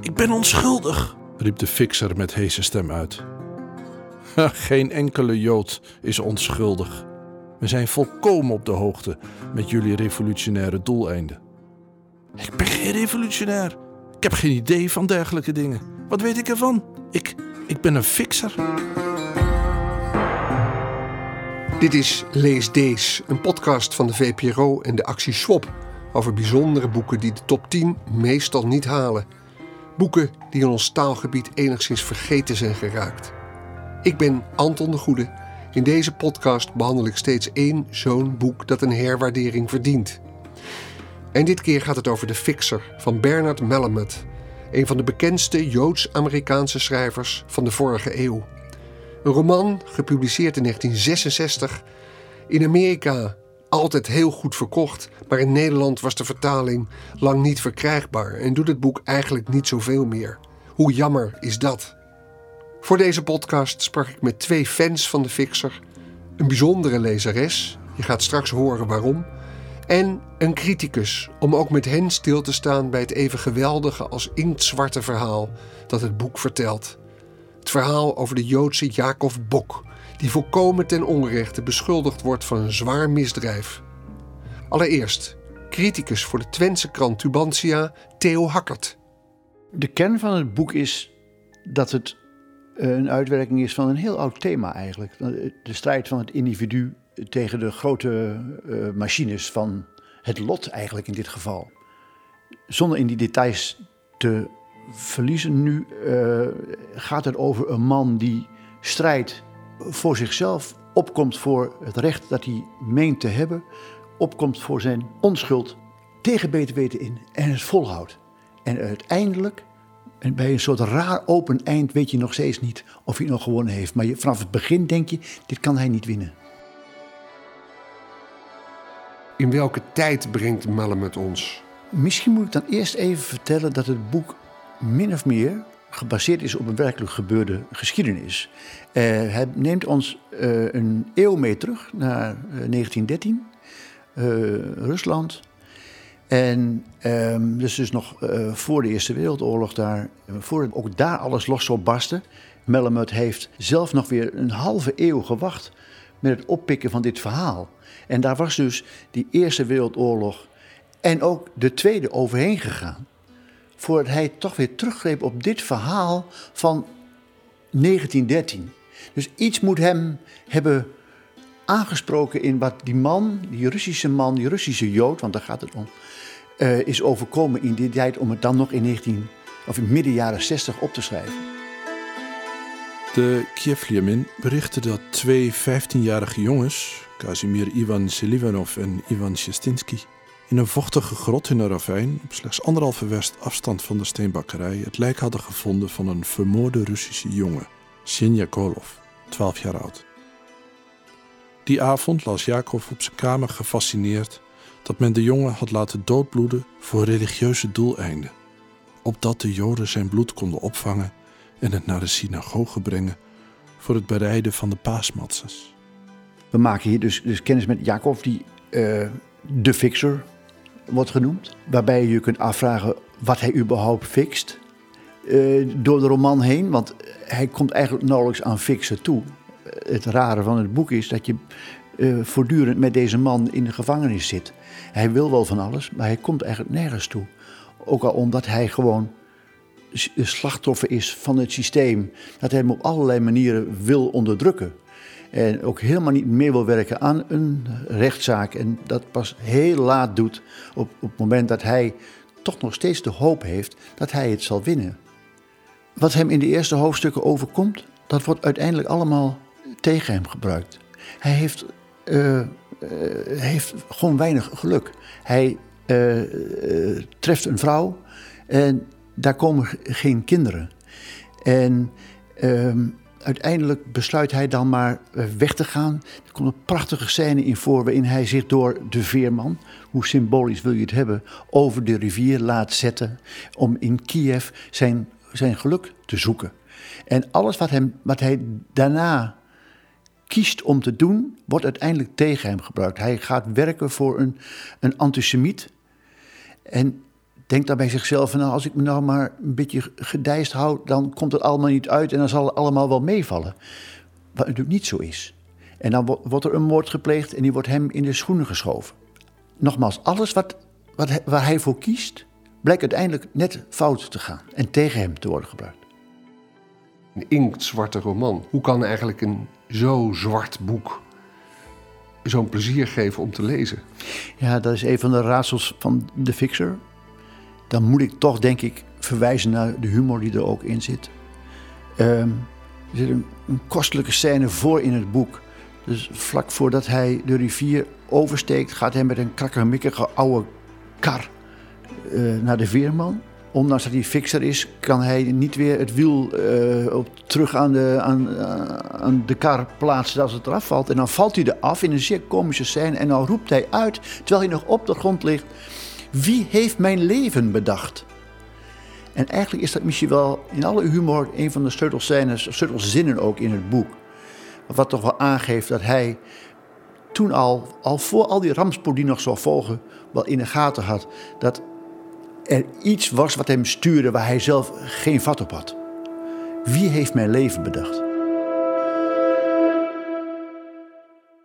Ik ben onschuldig, riep de fixer met heese stem uit. Geen enkele Jood is onschuldig. We zijn volkomen op de hoogte met jullie revolutionaire doeleinden. Ik ben geen revolutionair. Ik heb geen idee van dergelijke dingen. Wat weet ik ervan? Ik, ik ben een fixer. Dit is Lees Dees, een podcast van de VPRO en de actie Swap over bijzondere boeken die de top 10 meestal niet halen. Boeken die in ons taalgebied enigszins vergeten zijn geraakt. Ik ben Anton de Goede. In deze podcast behandel ik steeds één zo'n boek dat een herwaardering verdient. En dit keer gaat het over De Fixer van Bernard Malamud, een van de bekendste Joods-Amerikaanse schrijvers van de vorige eeuw. Een roman gepubliceerd in 1966. In Amerika altijd heel goed verkocht, maar in Nederland was de vertaling lang niet verkrijgbaar en doet het boek eigenlijk niet zoveel meer. Hoe jammer is dat? Voor deze podcast sprak ik met twee fans van de Fixer, een bijzondere lezeres, je gaat straks horen waarom, en een criticus om ook met hen stil te staan bij het even geweldige als inktzwarte verhaal dat het boek vertelt. Het verhaal over de Joodse Jacob Bok, die volkomen ten onrechte beschuldigd wordt van een zwaar misdrijf. Allereerst, criticus voor de Twentse krant Tubantia, Theo Hakkert. De kern van het boek is dat het eh, een uitwerking is van een heel oud thema eigenlijk. De strijd van het individu tegen de grote uh, machines van het lot eigenlijk in dit geval. Zonder in die details te verliezen nu gaat het over een man die strijdt voor zichzelf, opkomt voor het recht dat hij meent te hebben, opkomt voor zijn onschuld, tegen beter weten in en het volhoudt. En uiteindelijk, en bij een soort raar open eind, weet je nog steeds niet of hij nog gewonnen heeft. Maar je, vanaf het begin denk je, dit kan hij niet winnen. In welke tijd brengt Malamud ons? Misschien moet ik dan eerst even vertellen dat het boek min of meer gebaseerd is op een werkelijk gebeurde geschiedenis. Uh, hij neemt ons uh, een eeuw mee terug naar uh, 1913, eh, Rusland. En um, dus, dus nog voor de Eerste Wereldoorlog daar, voor ook daar alles los zou barsten. Mellemut heeft zelf nog weer een halve eeuw gewacht met het oppikken van dit verhaal. En daar was dus die Eerste Wereldoorlog en ook de Tweede overheen gegaan voordat hij toch weer teruggreep op dit verhaal van 1913. Dus iets moet hem hebben aangesproken in wat die man, die Russische man, die Russische Jood, want daar gaat het om, uh, is overkomen in die tijd om het dan nog in 19 of in midden jaren 60 op te schrijven. De Kievliamin berichtte dat twee 15-jarige jongens, Kazimir Ivan Selivanov en Ivan Shestinsky, in een vochtige grot in een ravijn, op slechts anderhalve werst afstand van de steenbakkerij, het lijk hadden gevonden van een vermoorde Russische jongen, Sinja Kolov, 12 jaar oud. Die avond las Jacob op zijn kamer gefascineerd dat men de jongen had laten doodbloeden voor religieuze doeleinden, opdat de Joden zijn bloed konden opvangen en het naar de synagoge brengen voor het bereiden van de paasmatzes. We maken hier dus, dus kennis met Jacob, die uh, de fixer wordt genoemd. Waarbij je je kunt afvragen wat hij überhaupt fixt. Uh, door de roman heen, want hij komt eigenlijk nauwelijks aan fixen toe. Het rare van het boek is dat je uh, voortdurend met deze man in de gevangenis zit. Hij wil wel van alles, maar hij komt eigenlijk nergens toe. Ook al omdat hij gewoon slachtoffer is van het systeem. Dat hij hem op allerlei manieren wil onderdrukken. En ook helemaal niet meer wil werken aan een rechtszaak. En dat pas heel laat doet op, op het moment dat hij toch nog steeds de hoop heeft dat hij het zal winnen. Wat hem in de eerste hoofdstukken overkomt, dat wordt uiteindelijk allemaal tegen hem gebruikt. Hij heeft, uh, uh, heeft gewoon weinig geluk. Hij uh, treft een vrouw en daar komen geen kinderen. En ehm, uiteindelijk besluit hij dan maar eh, weg te gaan. Er komt een prachtige scène in voor waarin hij zich door de veerman, hoe symbolisch wil je het hebben, over de rivier laat zetten om in Kiev zijn, zijn geluk te zoeken. En alles wat, hem, wat hij daarna kiest om te doen, wordt uiteindelijk tegen hem gebruikt. Hij gaat werken voor een, een antisemiet. En denkt dan bij zichzelf: van, nou, als ik me nou maar een beetje gedijst hou, dan komt het allemaal niet uit en dan zal het allemaal wel meevallen. Wat natuurlijk niet zo is. En dan wordt er een moord gepleegd en die wordt hem in de schoenen geschoven. Nogmaals, alles wat, wat, waar hij voor kiest, blijkt uiteindelijk net fout te gaan en tegen hem te worden gebruikt. Een inktzwarte roman. Hoe kan eigenlijk een zo zwart boek zo'n plezier geven om te lezen? Ja, dat is een van de raadsels van de fixer. Dan moet ik toch, denk ik, verwijzen naar de humor die er ook in zit. Ehm, er zit een, kostelijke scène voor in het boek. Dus vlak voordat hij de rivier oversteekt, gaat hij met een krakkemikkige oude kar uh, naar de veerman. Ondanks dat hij fixer is, kan hij niet weer het wiel uh, op, terug aan de, aan, uh, aan de kar plaatsen als het eraf valt. En dan valt hij eraf in een zeer komische scène en dan roept hij uit, terwijl hij nog op de grond ligt... Wie heeft mijn leven bedacht? En eigenlijk is dat misschien wel in alle humor een van de sleutelscènes, sleutelzinnen ook in het boek. Wat toch wel aangeeft dat hij toen al, al voor al die rampspoed die nog zou volgen, wel in de gaten had dat er iets was wat hem stuurde waar hij zelf geen vat op had. Wie heeft mijn leven bedacht?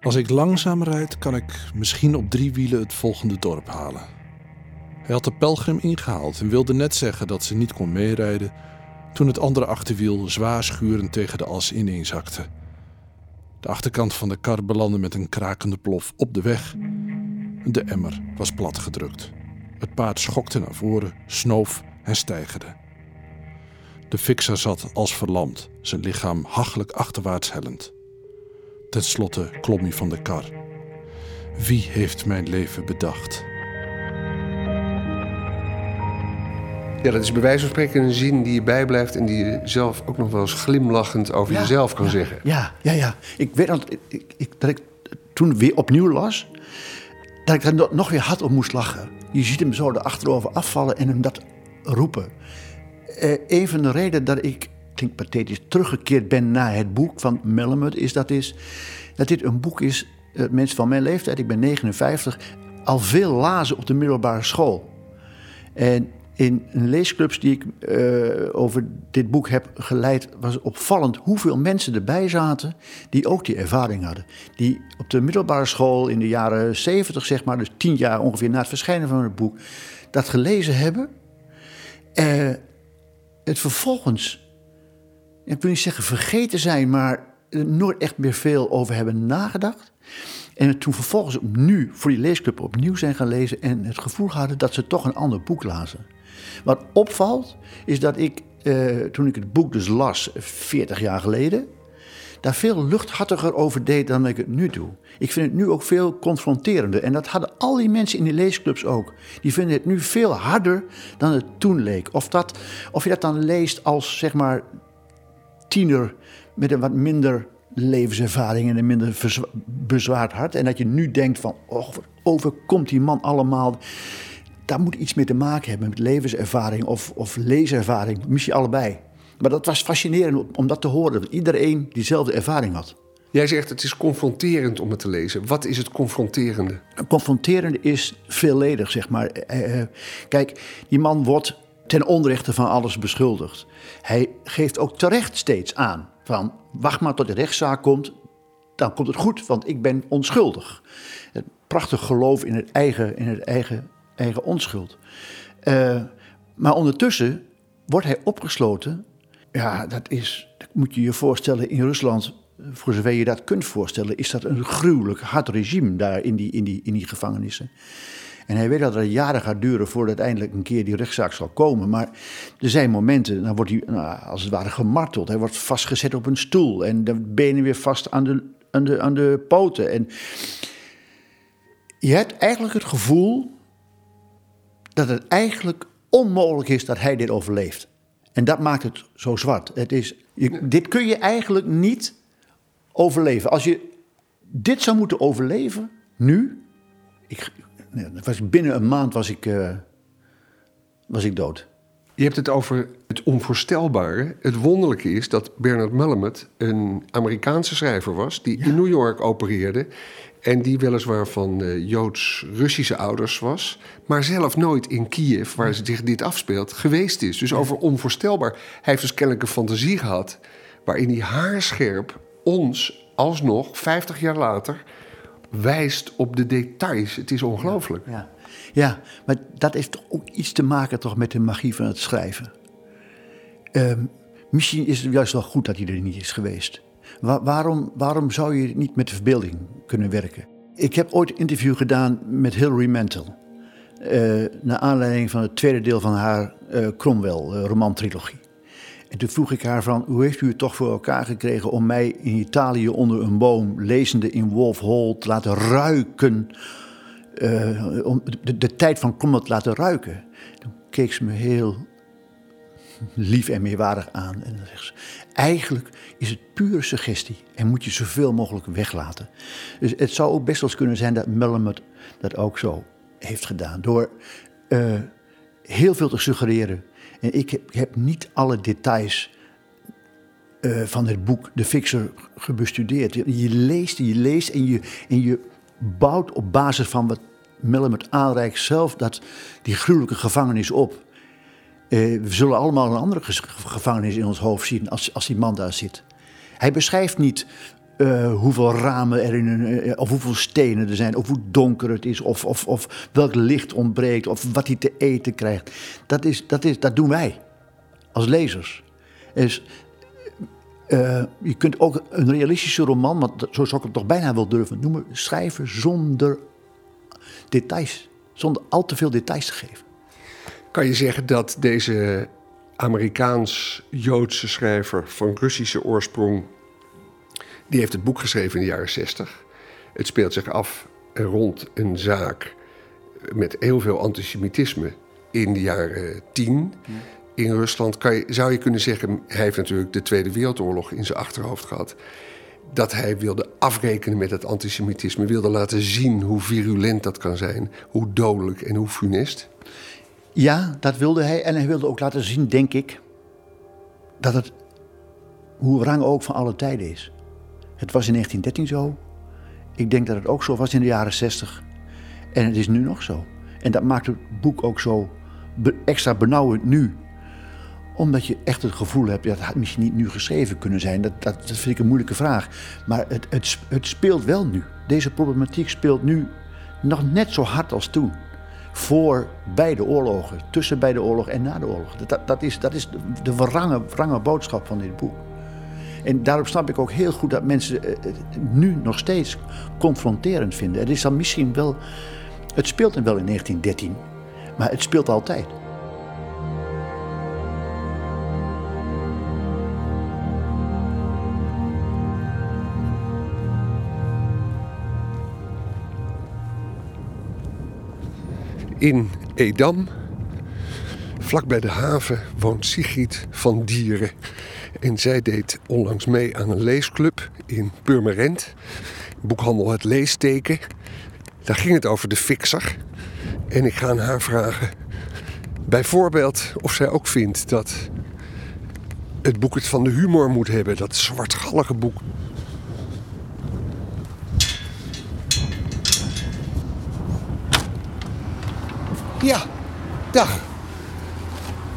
Als ik langzaam rijd, kan ik misschien op drie wielen het volgende dorp halen. Hij had de pelgrim ingehaald en wilde net zeggen dat ze niet kon meerijden toen het andere achterwiel zwaar schurend tegen de as ineenzakte. De achterkant van de kar belandde met een krakende plof op de weg. De emmer was platgedrukt. Het paard schokte naar voren, snoof en stijgerde. De fixer zat als verlamd, zijn lichaam hachelijk achterwaarts hellend. Ten slotte klom hij van de kar. Wie heeft mijn leven bedacht? Ja, dat is bij wijze van spreken een zin die je bijblijft en die je zelf ook nog wel eens glimlachend over jezelf kan zeggen. Ja, ja, ja. Ik weet dat ik, ik, dat ik toen weer opnieuw las, dat ik daar nog weer hard op moest lachen. Je ziet hem zo achterover afvallen en hem dat roepen. Uh, een van de redenen dat ik, klinkt pathetisch, teruggekeerd ben naar het boek van Mellemut, is dat, is dat dit een boek is, uh, mensen van mijn leeftijd, ik ben 59, al veel lazen op de middelbare school. En in leesclubs die ik uh, over dit boek heb geleid, was opvallend hoeveel mensen erbij zaten die ook die ervaring hadden. Die op de middelbare school in de jaren 70, zeg maar, dus tien jaar ongeveer na het verschijnen van het boek, dat gelezen hebben. Uh, het vervolgens, ik wil niet zeggen vergeten zijn, maar er nooit echt meer veel over hebben nagedacht. En toen vervolgens nu voor die leesclub opnieuw zijn gaan lezen en het gevoel hadden dat ze toch een ander boek lazen. Wat opvalt, is dat ik, eh, toen ik het boek dus las, 40 jaar geleden, daar veel luchthartiger over deed dan ik het nu doe. Ik vind het nu ook veel confronterender. En dat hadden al die mensen in die leesclubs ook. Die vinden het nu veel harder dan het toen leek. Of, dat, of je dat dan leest als, zeg maar, tiener met een wat minder levenservaring en een minder bezwaard hart. En dat je nu denkt van, overkomt die man allemaal dat moet iets mee te maken hebben met levenservaring of, of leeservaring. Misschien allebei. Maar dat was fascinerend om dat te horen. Dat iedereen diezelfde ervaring had. Jij zegt het is confronterend om het te lezen. Wat is het confronterende? Confronterende is veelledig, zeg maar. Eh, eh, kijk, die man wordt ten onrechte van alles beschuldigd. Hij geeft ook terecht steeds aan van... wacht maar tot de rechtszaak komt, dan komt het goed, want ik ben onschuldig. Het prachtig geloof in het eigen, in het eigen eigen onschuld. Uh, maar ondertussen wordt hij opgesloten. Ja, dat is, dat moet je je voorstellen, in Rusland, voor zover je dat kunt voorstellen, is dat een gruwelijk hard regime daar in die, in die, in die gevangenissen. En hij weet dat het jaren gaat duren voordat uiteindelijk een keer die rechtszaak zal komen. Maar er zijn momenten, dan wordt hij nou, als het ware gemarteld. Hij wordt vastgezet op een stoel en de benen weer vast aan de, aan de, aan de poten. En je hebt eigenlijk het gevoel dat het eigenlijk onmogelijk is dat hij dit overleeft. En dat maakt het zo zwart. Het is, je, dit kun je eigenlijk niet overleven. Als je dit zou moeten overleven, nu. Ik, was binnen een maand was ik, uh, was ik dood. Je hebt het over het onvoorstelbare. Het wonderlijke is dat Bernard Mallamet een Amerikaanse schrijver was... die in New York opereerde... en die weliswaar van uh, Joods-Russische ouders was... maar zelf nooit in Kiev, waar zich dit afspeelt, geweest is. Dus over onvoorstelbaar. Hij heeft dus kennelijk een fantasie gehad... waarin hij haarscherp ons alsnog, 50 jaar later... wijst op de details. Het is ongelooflijk. Ja. Ja, maar dat heeft toch ook iets te maken toch met de magie van het schrijven. Um, misschien is het juist wel goed dat hij er niet is geweest. waarom, waarom zou je niet met de verbeelding kunnen werken? Ik heb ooit een interview gedaan met Hilary Mantel. Uh, naar aanleiding van het tweede deel van haar uh, Cromwell-romantrilogie. en toen vroeg ik haar van, hoe heeft u het toch voor elkaar gekregen om mij in Italië onder een boom, lezende in Wolf Hall, te laten ruiken uh, om de, de, tijd van Cromwell te laten ruiken. Toen keek ze me heel lief en meewarig aan. En dan zegt ze, eigenlijk is het pure suggestie en moet je zoveel mogelijk weglaten. Dus het zou ook best wel eens kunnen zijn dat Mellemet dat ook zo heeft gedaan. Door uh, heel veel te suggereren. En ik heb, niet alle details uh, van het boek De Fixer gebestudeerd. Je leest en je leest je, en je bouwt op basis van wat Mellemet aanreikt zelf dat, die gruwelijke gevangenis op. Eh, we zullen allemaal een andere gevangenis in ons hoofd zien als, als die man daar zit. Hij beschrijft niet uh, hoeveel ramen er in een, uh, of hoeveel stenen er zijn, of hoe donker het is, of, of, of welk licht ontbreekt, of wat hij te eten krijgt. Dat, is, dat, is, dat doen wij als lezers. Uh, je kunt ook een realistische roman, want zo zou ik het toch bijna wel durven noemen, schrijven zonder details, zonder al te veel details te geven. Kan je zeggen dat deze Amerikaans-Joodse schrijver van Russische oorsprong, die heeft het boek geschreven in de jaren 60. Het speelt zich af rond een zaak met heel veel antisemitisme in de jaren 10 in Rusland. Kan je, zou je kunnen zeggen, hij heeft natuurlijk de Tweede Wereldoorlog in zijn achterhoofd gehad dat hij wilde afrekenen met het antisemitisme, wilde laten zien hoe virulent dat kan zijn, hoe dodelijk en hoe funest. Ja, dat wilde hij. En hij wilde ook laten zien, denk ik, dat het, hoe rang ook van alle tijden is. Het was in 1913 zo. Ik denk dat het ook zo was in de jaren 60. En het is nu nog zo. En dat maakt het boek ook zo extra benauwend nu omdat je echt het gevoel hebt, dat had misschien niet nu geschreven kunnen zijn. Dat, dat, dat vind ik een moeilijke vraag. Maar het, het, het speelt wel nu. Deze problematiek speelt nu nog net zo hard als toen. Voor beide oorlogen, tussen beide oorlogen en na de oorlog. Dat, dat, is, dat is de wrange, wrange boodschap van dit boek. En daarom snap ik ook heel goed dat mensen het nu nog steeds confronterend vinden. Het is dan misschien wel. Het speelt dan wel in 1913, maar het speelt altijd. In Edam, vlak bij de haven, woont Sigrid van Dieren. En zij deed onlangs mee aan een leesclub in Purmerend. Boekhandel Het Leesteken. Daar ging het over de fixer. En ik ga aan haar vragen, bijvoorbeeld of zij ook vindt dat het boek het van de humor moet hebben. Dat zwartgallige boek. Ja, dag.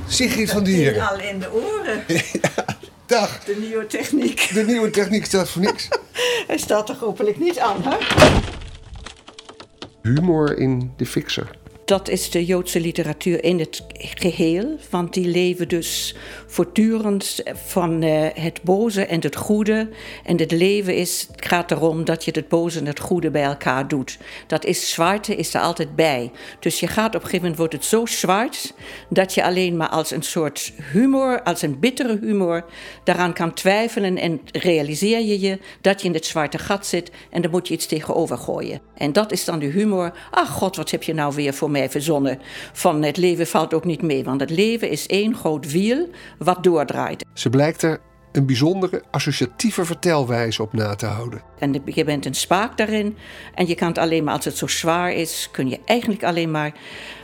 Sigrid van Dieren. al in de oren. ja, dag. De nieuwe techniek. De nieuwe techniek staat voor niks. Hij staat toch hopelijk niet aan, hè? Humor in de fixer dat is de Joodse literatuur in het geheel. Want die leven dus voortdurend van uh, het boze en het goede. En het leven is, het gaat erom dat je het boze en het goede bij elkaar doet. Dat is zwarte, is er altijd bij. Dus je gaat op een gegeven moment wordt het zo zwart dat je alleen maar als een soort humor, als een bittere humor, daaraan kan twijfelen en realiseer je je dat je in het zwarte gat zit en dan moet je iets tegenover gooien. En dat is dan de humor. Ach god, wat heb je nou weer voor mij verzonnen? Van het leven valt ook niet mee, want het leven is één groot wiel wat doordraait. Ze blijkt er een bijzondere associatieve vertelwijze op na te houden. En je bent een spaak daarin. En je kan het alleen maar als het zo zwaar is, kun je eigenlijk alleen maar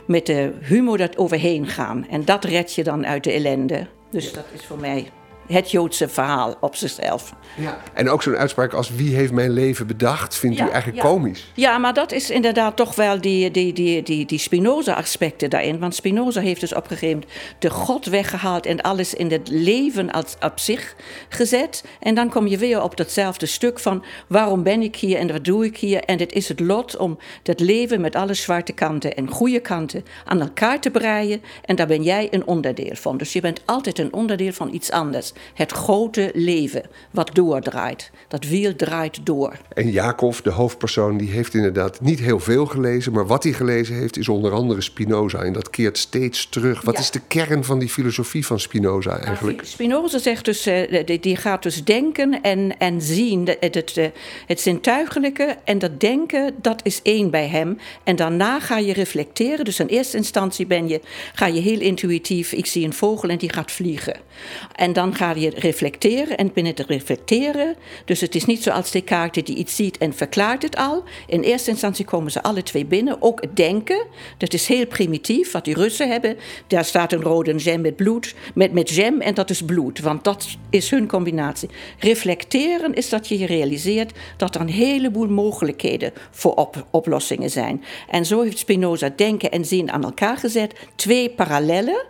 met de humor dat overheen gaan. En dat red je dan uit de ellende. Dus dat is voor mij het Joodse verhaal op zichzelf. Ja. En ook zo'n uitspraak als wie heeft mijn leven bedacht, vindt u eigenlijk komisch? Ja, maar dat is inderdaad toch wel die, die, die, die, die Spinoza-aspecten daarin. Want Spinoza heeft dus op een gegeven moment de God weggehaald en alles in het leven als op zich gezet. En dan kom je weer op datzelfde stuk van waarom ben ik hier en wat doe ik hier? En het is het lot om dat leven met alle zwarte kanten en goede kanten aan elkaar te breien. En daar ben jij een onderdeel van. Dus je bent altijd een onderdeel van iets anders het grote leven wat doordraait. Dat wiel draait door. En Jacob, de hoofdpersoon, die heeft inderdaad niet heel veel gelezen, maar wat hij gelezen heeft is onder andere Spinoza. En dat keert steeds terug. Wat is de kern van die filosofie van Spinoza nou, eigenlijk? Spinoza zegt dus, uh, die gaat dus denken en, en zien, het, het, eh, het zintuigelijke en dat denken, dat is één bij hem. En daarna ga je reflecteren. Dus in eerste instantie ben je, ga je heel intuïtief, ik zie een vogel en die gaat vliegen. En dan ga je reflecteren en binnen het reflecteren, dus het is niet zoals Descartes die iets ziet en verklaart het al. In eerste instantie komen ze alle twee binnen, ook het denken. Dat is heel primitief, wat die Russen hebben. Daar staat een rode jam met bloed, met, met jam en dat is bloed, want dat is hun combinatie. Reflecteren is dat je realiseert dat er een heleboel mogelijkheden voor op, oplossingen zijn. En zo heeft Spinoza denken en zien aan elkaar gezet, twee parallellen.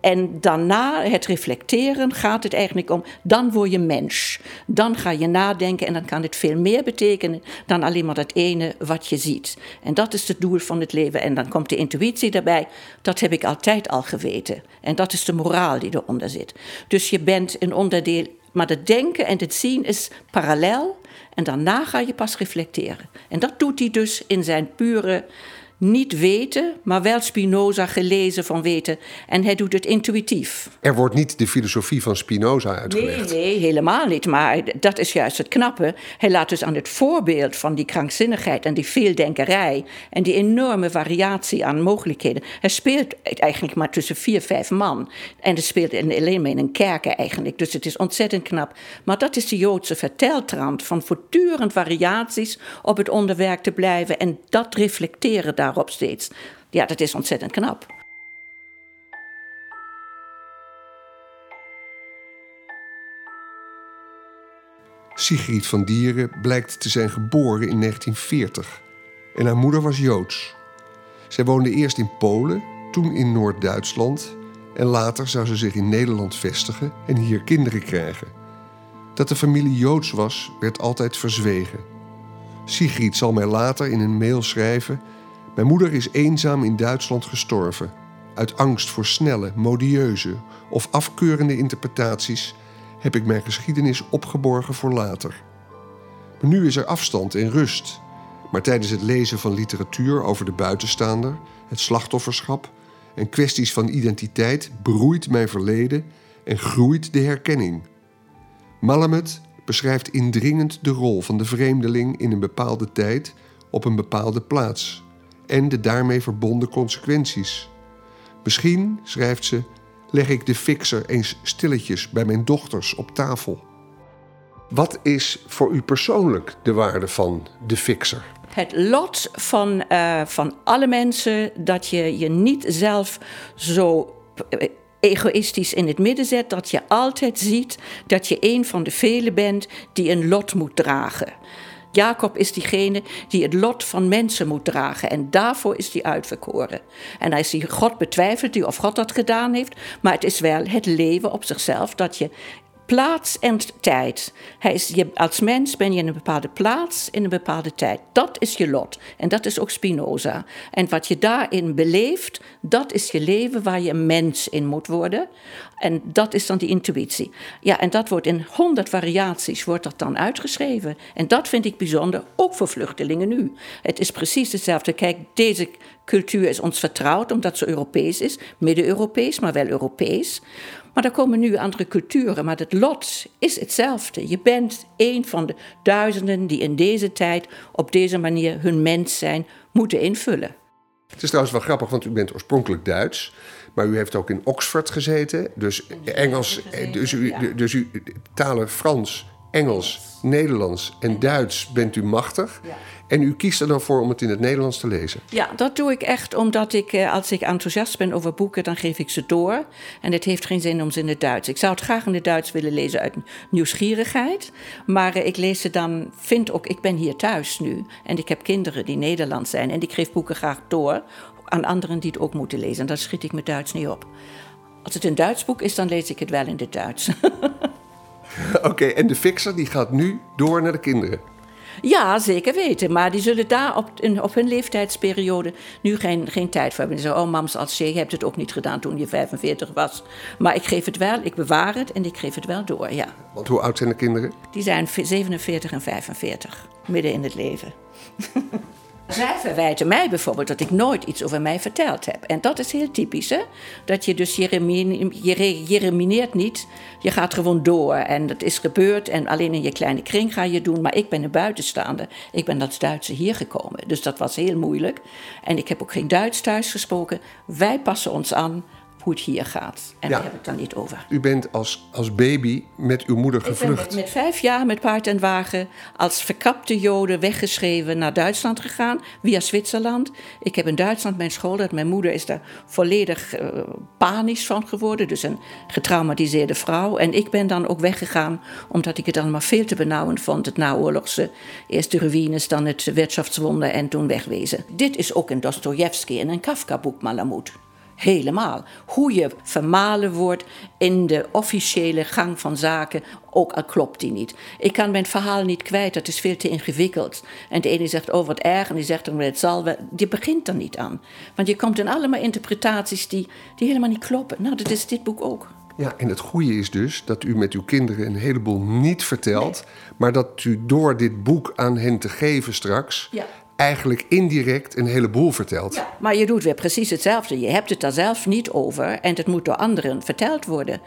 En, daarna het reflecteren gaat het eigenlijk om, dan word je mens. Dan ga je nadenken en dan kan het veel meer betekenen dan alleen maar dat ene wat je ziet. En dat is het doel van het leven. En dan komt de intuïtie daarbij, dat heb ik altijd al geweten. En dat is de moraal die eronder zit. Dus je bent een onderdeel, maar het denken en het zien is parallel. En daarna ga je pas reflecteren. En dat doet hij dus in zijn pure niet weten, maar wel Spinoza gelezen van weten. En hij doet het intuïtief. Er wordt niet de filosofie van Spinoza uitgelegd. Nee, nee, helemaal niet. Maar dat is juist het knappe. Hij laat dus aan het voorbeeld van die krankzinnigheid en die veeldenkerij en die enorme variatie aan mogelijkheden. Hij speelt eigenlijk maar tussen vier, vijf man. En hij speelt alleen maar in een kerk eigenlijk. Dus het is ontzettend knap. Maar dat is de Joodse verteltrand van voortdurend variaties op het onderwerp te blijven en dat reflecteren daar daarop steeds. Ja, dat is ontzettend knap. Sigrid van Dieren blijkt te zijn geboren in 1940 en haar moeder was Joods. Zij woonde eerst in Polen, toen in Noord-Duitsland en later zou ze zich in Nederland vestigen en hier kinderen krijgen. Dat de familie Joods was, werd altijd verzwegen. Sigrid zal mij later in een mail schrijven mijn moeder is eenzaam in Duitsland gestorven. Uit angst voor snelle, modieuze of afkeurende interpretaties heb ik mijn geschiedenis opgeborgen voor later. Maar nu is er afstand en rust. Maar tijdens het lezen van literatuur over de buitenstaander, het slachtofferschap en kwesties van identiteit broeit mijn verleden en groeit de herkenning. Malamet beschrijft indringend de rol van de vreemdeling in een bepaalde tijd op een bepaalde plaats en de daarmee verbonden consequenties. Misschien, schrijft ze, leg ik de fixer eens stilletjes bij mijn dochters op tafel. Wat is voor u persoonlijk de waarde van de fixer? Het lot van, uh, van alle mensen dat je je niet zelf zo eh, egoïstisch in het midden zet, dat je altijd ziet dat je een van de velen bent die een lot moet dragen. Jacob is diegene die het lot van mensen moet dragen. En daarvoor is hij uitverkoren. En hij ziet God betwijfelt hij of God dat gedaan heeft. Maar het is wel het leven op zichzelf dat je plaats en tijd. Hij is, je, als mens ben je in een bepaalde plaats, in een bepaalde tijd. Dat is je lot. En dat is ook Spinoza. En wat je daarin beleeft, dat is je leven waar je een mens in moet worden. En dat is dan die intuïtie. Ja, en dat wordt in honderd variaties wordt dat dan uitgeschreven. En dat vind ik bijzonder, ook voor vluchtelingen nu. Het is precies hetzelfde. Kijk, deze cultuur is ons vertrouwd omdat ze Europees is. Midden-Europees, maar wel Europees. Maar er komen nu andere culturen, maar het lot is hetzelfde. Je bent een van de duizenden die in deze tijd op deze manier hun mens zijn moeten invullen. Het is trouwens wel grappig, want u bent oorspronkelijk Duits. Maar u heeft ook in Oxford gezeten. Dus Engels. Dus u, dus u talen Frans, Engels, Nederlands en Duits bent u machtig. En u kiest er dan voor om het in het Nederlands te lezen? Ja, dat doe ik echt omdat ik, eh, als ik enthousiast ben over boeken, dan geef ik ze door. En het heeft geen zin om ze in het Duits. Ik zou het graag in het Duits willen lezen uit nieuwsgierigheid. Maar eh, ik lees ze dan, vind ook, ik ben hier thuis nu. En ik heb kinderen die Nederlands zijn. En ik geef boeken graag door aan anderen die het ook moeten lezen. En daar schiet ik met Duits niet op. Als het een Duits boek is, dan lees ik het wel in het Duits. Oké, en de fixer die gaat nu door naar de kinderen. Ja, zeker weten. Maar die zullen daar op, op hun leeftijdsperiode nu geen, geen tijd voor hebben. Die zeggen, oh mams, als je hebt het ook niet gedaan toen je 45 was. Maar ik geef het wel, ik bewaar het en ik geef het wel door, ja. Want hoe oud zijn de kinderen? Die zijn 47 en 45, midden in het leven. Zij verwijten mij bijvoorbeeld dat ik nooit iets over mij verteld heb. En dat is heel typisch, hè? Dat je dus, je, remineert niet, je gaat gewoon door. En dat is gebeurd en alleen in je kleine kring ga je doen. Maar ik ben een buitenstaander. Ik ben als Duitse hier gekomen. Dus dat was heel moeilijk. En ik heb ook geen Duits thuis gesproken. Wij passen ons aan hoe het hier gaat. En daar heb ik dan niet over. U bent als, als baby met uw moeder gevlucht. Ik ben met, vijf jaar met paard en wagen als verkapte joden weggeschreven naar Duitsland gegaan, via Zwitserland. Ik heb in Duitsland mijn school, dat mijn moeder is daar volledig uh, panisch van geworden. Dus een getraumatiseerde vrouw. En ik ben dan ook weggegaan omdat ik het allemaal veel te benauwend vond. Het naoorlogse, eerst de ruïnes, dan het wirtschaftswonder en toen wegwezen. Dit is ook een Dostoevsky en een Kafka-boek, Malamud. Helemaal. Hoe je vermalen wordt in de officiële gang van zaken, ook al klopt die niet. Ik kan mijn verhaal niet kwijt, dat is veel te ingewikkeld. En de ene zegt, oh wat erg, en die zegt, oh, het zal wel. Je begint er niet aan. Want je komt in allemaal interpretaties die, die helemaal niet kloppen. Nou, dat is dit boek ook. Ja, en het goede is dus dat u met uw kinderen een heleboel niet vertelt, maar dat u door dit boek aan hen te geven straks ja eigenlijk indirect een heleboel vertelt. Ja, maar je doet weer precies hetzelfde. Je hebt het daar zelf niet over en het moet door anderen verteld worden.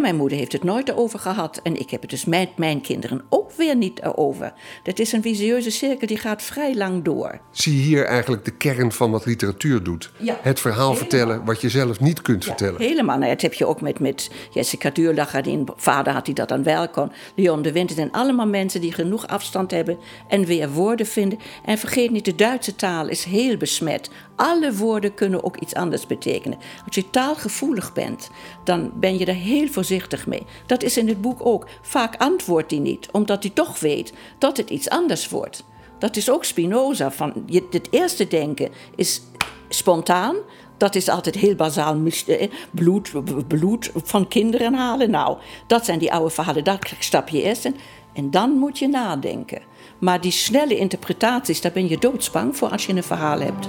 mijn moeder heeft het nooit erover gehad en ik heb het dus met mijn kinderen ook weer niet erover. Dat is een visieuze cirkel die gaat vrij lang door. Zie hier eigenlijk de kern van wat literatuur doet? Ja, het verhaal vertellen wat je zelf niet kunt ja, vertellen. Helemaal. Nou, dat heb je ook met, met Jessica Duurlacher, die vader had die dat dan wel kon. Leon de Winter zijn allemaal mensen die genoeg afstand hebben en weer woorden vinden. En vergeet de Duitse taal is heel besmet. Alle woorden kunnen ook iets anders betekenen. Als je taalgevoelig bent, dan ben je er heel voorzichtig mee. Dat is in het boek ook. Vaak antwoordt hij niet, omdat hij toch weet dat het iets anders wordt. Dat is ook Spinoza. Van, het eerste denken is spontaan. Dat is altijd heel bazaal. Eh, bloed, bloed van kinderen halen. Nou, dat zijn die oude verhalen. Daar stap je eerst in. En dan moet je nadenken. Maar die snelle interpretaties, daar ben je doodsbang voor als je een verhaal hebt.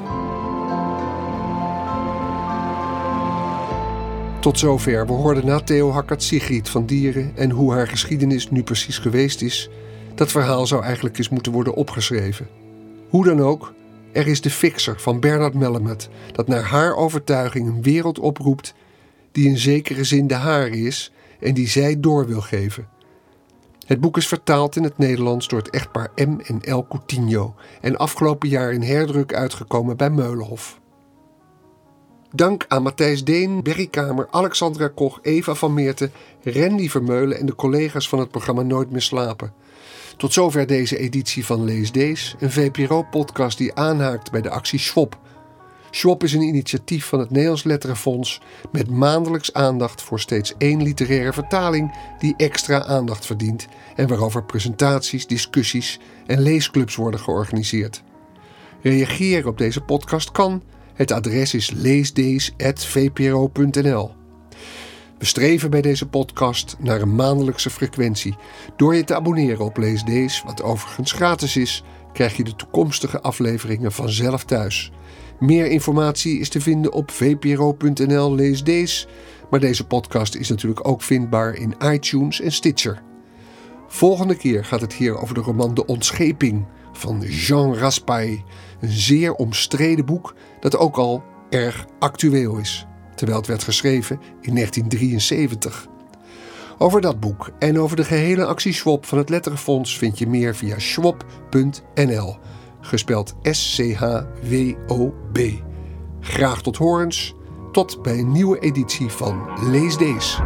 Tot zover. We hoorden na Theo Hackert Sigrid van Dieren en hoe haar geschiedenis nu precies geweest is. Dat verhaal zou eigenlijk eens moeten worden opgeschreven. Hoe dan ook, er is de fixer van Bernard Mellemet, dat naar haar overtuiging een wereld oproept die in zekere zin de hare is en die zij door wil geven. Het boek is vertaald in het Nederlands door het echtpaar M en L Coutinho en afgelopen jaar in herdruk uitgekomen bij Meulenhof. Dank aan Matthijs Deen, Berry Kamer, Alexandra Koch, Eva van Meerten, Randy Vermeulen en de collega's van het programma Nooit meer slapen. Tot zover deze editie van Lees Dees, een VPRO-podcast die aanhaakt bij de actie Swap Schwab is een initiatief van het Nederlands Letterenfonds met maandelijks aandacht voor steeds één literaire vertaling die extra aandacht verdient en waarover presentaties, discussies en leesclubs worden georganiseerd. Reageren op deze podcast kan. Het adres is leesdees.vpro.nl. We streven bij deze podcast naar een maandelijkse frequentie. Door je te abonneren op Lees wat overigens gratis is, krijg je de toekomstige afleveringen vanzelf thuis. Meer informatie is te vinden op vpro.nl lees deze. Maar deze podcast is natuurlijk ook vindbaar in iTunes en Stitcher. Volgende keer gaat het hier over de roman De Ontscheping van Jean Raspail. Een zeer omstreden boek dat ook al erg actueel is, terwijl het werd geschreven in 1973. Over dat boek en over de gehele actie Swap van het Letterenfonds vind je meer via swap.nl gespeld S-C-H-W-O-B. Graag tot horens, tot bij een nieuwe editie van Lees Deze.